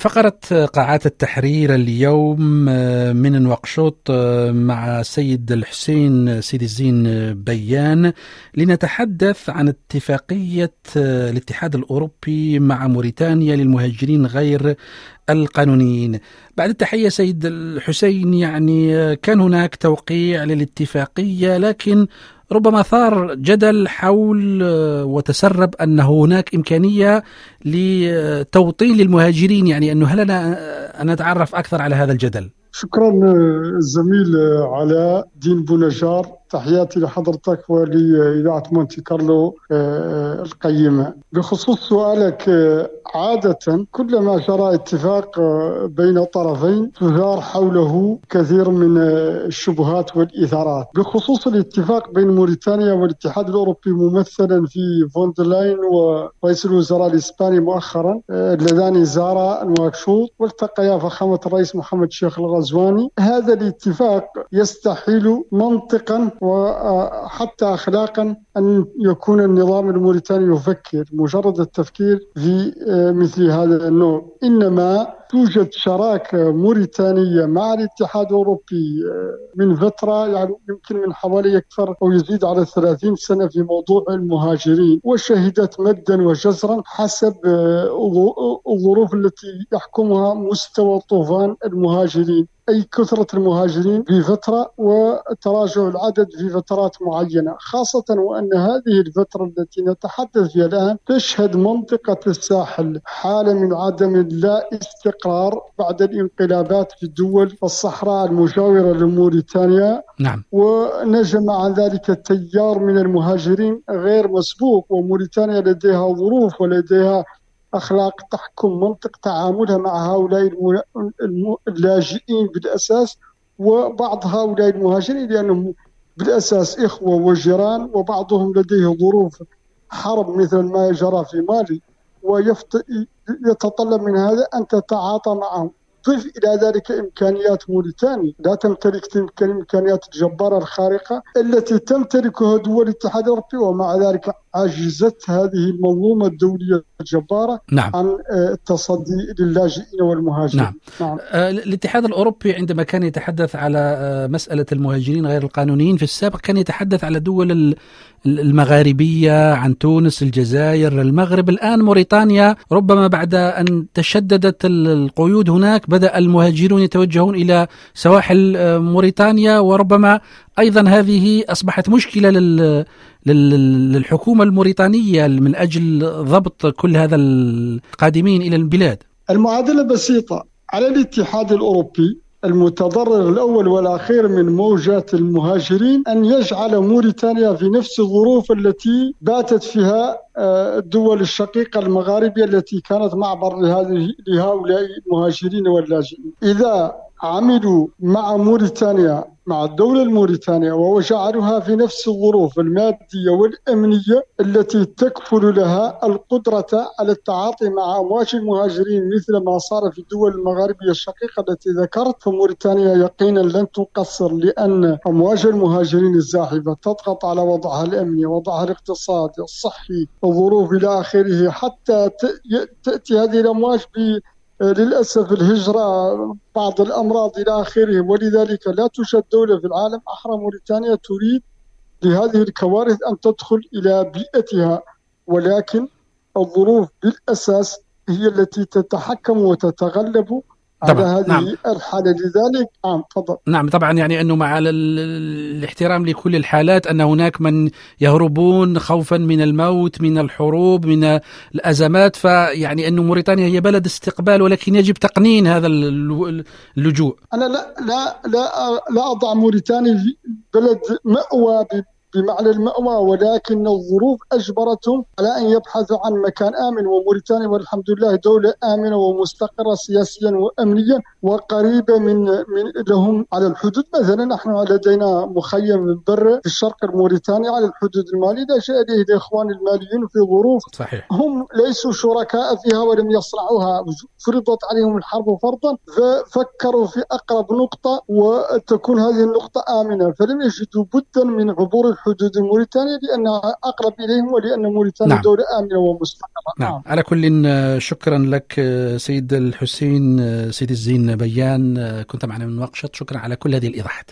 فقرة قاعات التحرير اليوم من نواكشوط مع السيد الحسين سيد الزين بيان لنتحدث عن اتفاقية الاتحاد الأوروبي مع موريتانيا للمهاجرين غير القانونيين. بعد التحية سيد الحسين يعني كان هناك توقيع للاتفاقية لكن ربما ثار جدل حول وتسرب أن هناك إمكانية لتوطين المهاجرين يعني أنه هل لنا أن نتعرف أكثر على هذا الجدل؟ شكرا الزميل علاء دين بونجار تحياتي لحضرتك ولإذاعة مونتي كارلو القيمة. بخصوص سؤالك عادة كلما جرى اتفاق بين طرفين تثار حوله كثير من الشبهات والإثارات. بخصوص الاتفاق بين موريتانيا والاتحاد الأوروبي ممثلا في فون دير لاين ورئيس الوزراء الإسباني مؤخرا اللذان زارا نواكشوط والتقيا فخامة الرئيس محمد شيخ الغزواني. هذا الاتفاق يستحيل منطقا وحتى أخلاقا أن يكون النظام الموريتاني يفكر مجرد التفكير في مثل هذا النوع. إنما توجد شراكة موريتانية مع الاتحاد الأوروبي من فترة يعني يمكن من حوالي أكثر أو يزيد على 30 سنة في موضوع المهاجرين وشهدت مدا وجزرا حسب الظروف التي يحكمها مستوى طوفان المهاجرين. أي كثرة المهاجرين في فترة وتراجع العدد في فترات معينة خاصة وأن هذه الفترة التي نتحدث فيها الآن تشهد منطقة الساحل حالة من عدم لا استقرار بعد الانقلابات في الدول الصحراء المجاورة لموريتانيا. نعم. ونجم مع ذلك تيار من المهاجرين غير مسبوق وموريتانيا لديها ظروف ولديها أخلاق تحكم منطق تعاملها مع هؤلاء اللاجئين بالأساس وبعض هؤلاء المهاجرين لأنهم بالأساس إخوة وجيران وبعضهم لديه ظروف حرب مثل ما جرى في مالي ويتطلب من هذا أن تتعاطى معهم. ضف إلى ذلك إمكانيات موريتانيا لا تمتلك تلك الإمكانيات الجبارة الخارقة التي تمتلكها دول الاتحاد الأوروبي ومع ذلك عجزت هذه المنظومة الدولية الجبارة نعم. عن التصدي للاجئين والمهاجرين نعم. نعم. الاتحاد الأوروبي عندما كان يتحدث على مسألة المهاجرين غير القانونيين في السابق كان يتحدث على دول المغاربية عن تونس الجزائر المغرب الآن موريتانيا ربما بعد أن تشددت القيود هناك بدأ المهاجرون يتوجهون إلى سواحل موريتانيا وربما أيضا هذه أصبحت مشكلة لل للحكومة الموريتانية من أجل ضبط كل هذا القادمين إلى البلاد. المعادلة بسيطة. على الاتحاد الأوروبي المتضرر الأول والأخير من موجات المهاجرين أن يجعل موريتانيا في نفس الظروف التي باتت فيها الدول الشقيقة المغاربية التي كانت معبر لهؤلاء المهاجرين واللاجئين. إذا عملوا مع موريتانيا مع الدولة الموريتانية وجعلوها في نفس الظروف المادية والأمنية التي تكفل لها القدرة على التعاطي مع أمواج المهاجرين مثل ما صار في الدول المغاربية الشقيقة التي ذكرت فموريتانيا يقينا لن تقصر لأن أمواج المهاجرين الزاحفة تضغط على وضعها الأمني وضعها الاقتصادي الصحي الظروف إلى آخره حتى تأتي هذه الأمواج للأسف الهجرة بعض الأمراض إلى آخره ولذلك لا توجد دولة في العالم أحرى موريتانيا تريد لهذه الكوارث أن تدخل إلى بيئتها. ولكن الظروف بالأساس هي التي تتحكم وتتغلب على هذه نعم. الحالة لذلك نعم تفضل. نعم طبعا يعني أنه مع الاحترام لكل الحالات أن هناك من يهربون خوفا من الموت من الحروب من الأزمات. فيعني أنه موريتانيا هي بلد استقبال ولكن يجب تقنين هذا اللجوء. أنا لا لا لا, لا أضع موريتانيا بلد مأوى بمعنى المأوى ولكن الظروف أجبرتهم على أن يبحثوا عن مكان آمن وموريتانيا. والحمد لله دولة آمنة ومستقرة سياسيا وأمنيا وقريبة من, من لهم على الحدود. مثلا نحن لدينا مخيم بر في الشرق الموريتاني على الحدود المالية. لجأ إليه الإخوان الماليين في ظروف صحيح. هم ليسوا شركاء فيها ولم يصنعوها. فرضت عليهم الحرب فرضا ففكروا في أقرب نقطة وتكون هذه النقطة آمنة. فلم يجدوا بدا من عبور حدود موريتانيا لأنها أقرب إليهم ولأن موريتانيا نعم. دولة آمنة ومستقرة نعم. نعم على كل شكرا لك سيد الحسين سيد الزين بيان كنت معنا من وقشط شكرا على كل هذه الإيضاحات